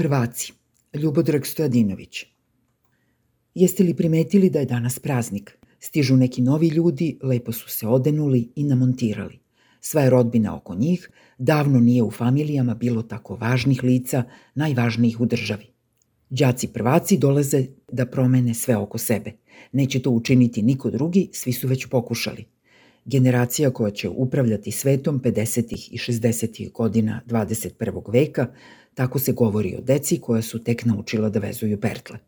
Prvaci. Ljubodrag Stojadinović. Jeste li primetili da je danas praznik? Stižu neki novi ljudi, lepo su se odenuli i namontirali. Sva je rodbina oko njih, davno nije u familijama bilo tako važnih lica, najvažnijih u državi. Đaci prvaci dolaze da promene sve oko sebe. Neće to učiniti niko drugi, svi su već pokušali. Generacija koja će upravljati svetom 50. i 60. godina 21. veka, tako se govori o deci koja su tek naučila da vezuju pertle.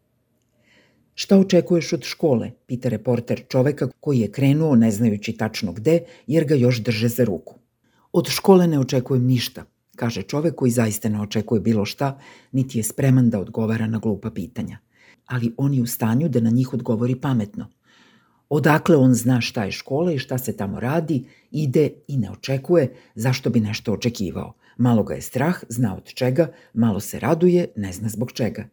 Šta očekuješ od škole, pita reporter čoveka koji je krenuo ne znajući tačno gde, jer ga još drže za ruku. Od škole ne očekujem ništa, kaže čovek koji zaista ne očekuje bilo šta, niti je spreman da odgovara na glupa pitanja. Ali on je u stanju da na njih odgovori pametno. Odakle on zna šta je škola i šta se tamo radi, ide i ne očekuje zašto bi nešto očekivao. Malo ga je strah, zna od čega, malo se raduje, ne zna zbog čega.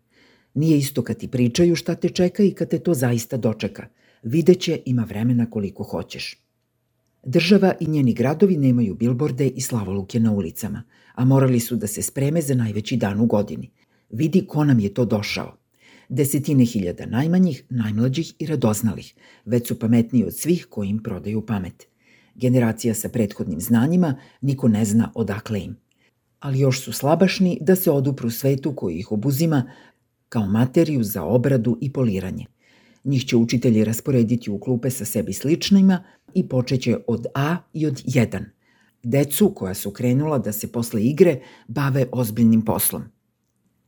Nije isto kad ti pričaju šta te čeka i kad te to zaista dočeka. Videće ima vremena koliko hoćeš. Država i njeni gradovi nemaju bilborde i slavoluke na ulicama, a morali su da se spreme za najveći dan u godini. Vidi ko nam je to došao. Desetine hiljada najmanjih, najmlađih i radoznalih, već su pametniji od svih koji im prodaju pamet. Generacija sa prethodnim znanjima, niko ne zna odakle im. Ali još su slabašni da se odupru svetu koji ih obuzima, kao materiju za obradu i poliranje. Njih će učitelji rasporediti u klupe sa sebi sličnima i počeće od A i od 1. Decu koja su krenula da se posle igre bave ozbiljnim poslom.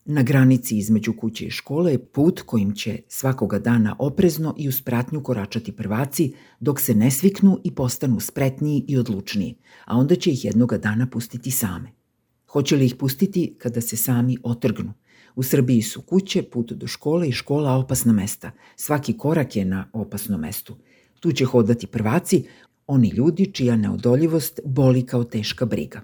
Na granici između kuće i škole je put kojim će svakoga dana oprezno i uz pratnju koračati prvaci dok se ne sviknu i postanu spretniji i odlučniji, a onda će ih jednoga dana pustiti same. Hoće li ih pustiti kada se sami otrgnu? U Srbiji su kuće, put do škole i škola opasna mesta. Svaki korak je na opasnom mestu. Tu će hodati prvaci, oni ljudi čija neodoljivost boli kao teška briga.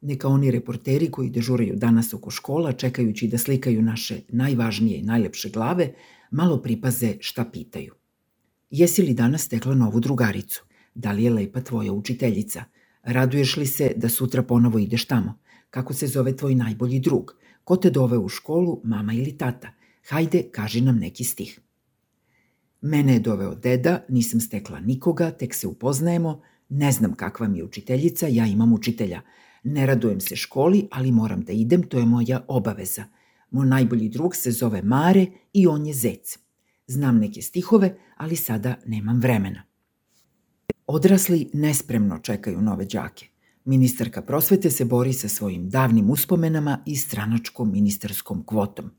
Neka oni reporteri koji dežuraju danas oko škola, čekajući da slikaju naše najvažnije i najlepše glave, malo pripaze šta pitaju. Jesi li danas stekla novu drugaricu? Da li je lepa tvoja učiteljica? Raduješ li se da sutra ponovo ideš tamo? Kako se zove tvoj najbolji drug? Ko te dove u školu, mama ili tata? Hajde, kaži nam neki stih. Mene je doveo deda, nisam stekla nikoga, tek se upoznajemo, ne znam kakva mi je učiteljica, ja imam učitelja. Ne radujem se školi, ali moram da idem, to je moja obaveza. Moj najbolji drug se zove Mare i on je zec. Znam neke stihove, ali sada nemam vremena. Odrasli nespremno čekaju nove đake. Ministarka prosvete se bori sa svojim davnim uspomenama i stranačkom ministarskom kvotom.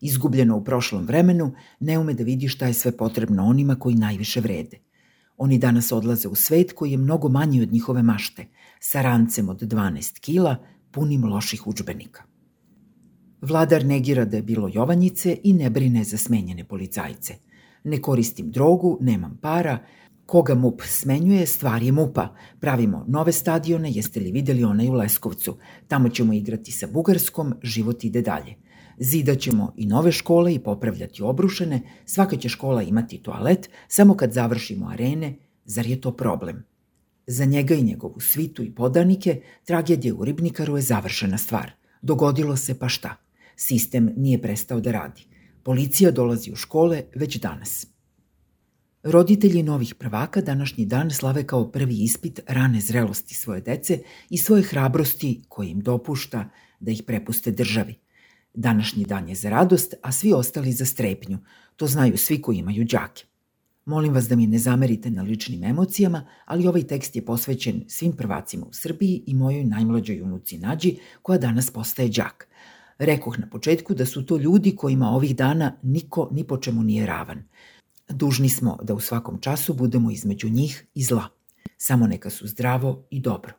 Izgubljena u prošlom vremenu, ne ume da vidi šta je sve potrebno onima koji najviše vrede. Oni danas odlaze u svet koji je mnogo manji od njihove mašte, sa rancem od 12 kila, punim loših učbenika. Vladar negira da je bilo Jovanjice i ne brine za smenjene policajce. Ne koristim drogu, nemam para, Koga MUP smenjuje, stvar je MUPA. Pravimo nove stadione, jeste li videli onaj u Leskovcu? Tamo ćemo igrati sa Bugarskom, život ide dalje. Zidaćemo i nove škole i popravljati obrušene, svaka će škola imati toalet, samo kad završimo arene, zar je to problem? Za njega i njegovu svitu i podanike, tragedija u Ribnikaru je završena stvar. Dogodilo se pa šta? Sistem nije prestao da radi. Policija dolazi u škole već danas. Roditelji novih prvaka današnji dan slave kao prvi ispit rane zrelosti svoje dece i svoje hrabrosti koje im dopušta da ih prepuste državi. Današnji dan je za radost, a svi ostali za strepnju. To znaju svi koji imaju đake. Molim vas da mi ne zamerite na ličnim emocijama, ali ovaj tekst je posvećen svim prvacima u Srbiji i mojoj najmlađoj unuci Nađi, koja danas postaje đak. Rekoh na početku da su to ljudi kojima ovih dana niko ni po čemu nije ravan – Dužni smo da u svakom času budemo između njih i zla. Samo neka su zdravo i dobro.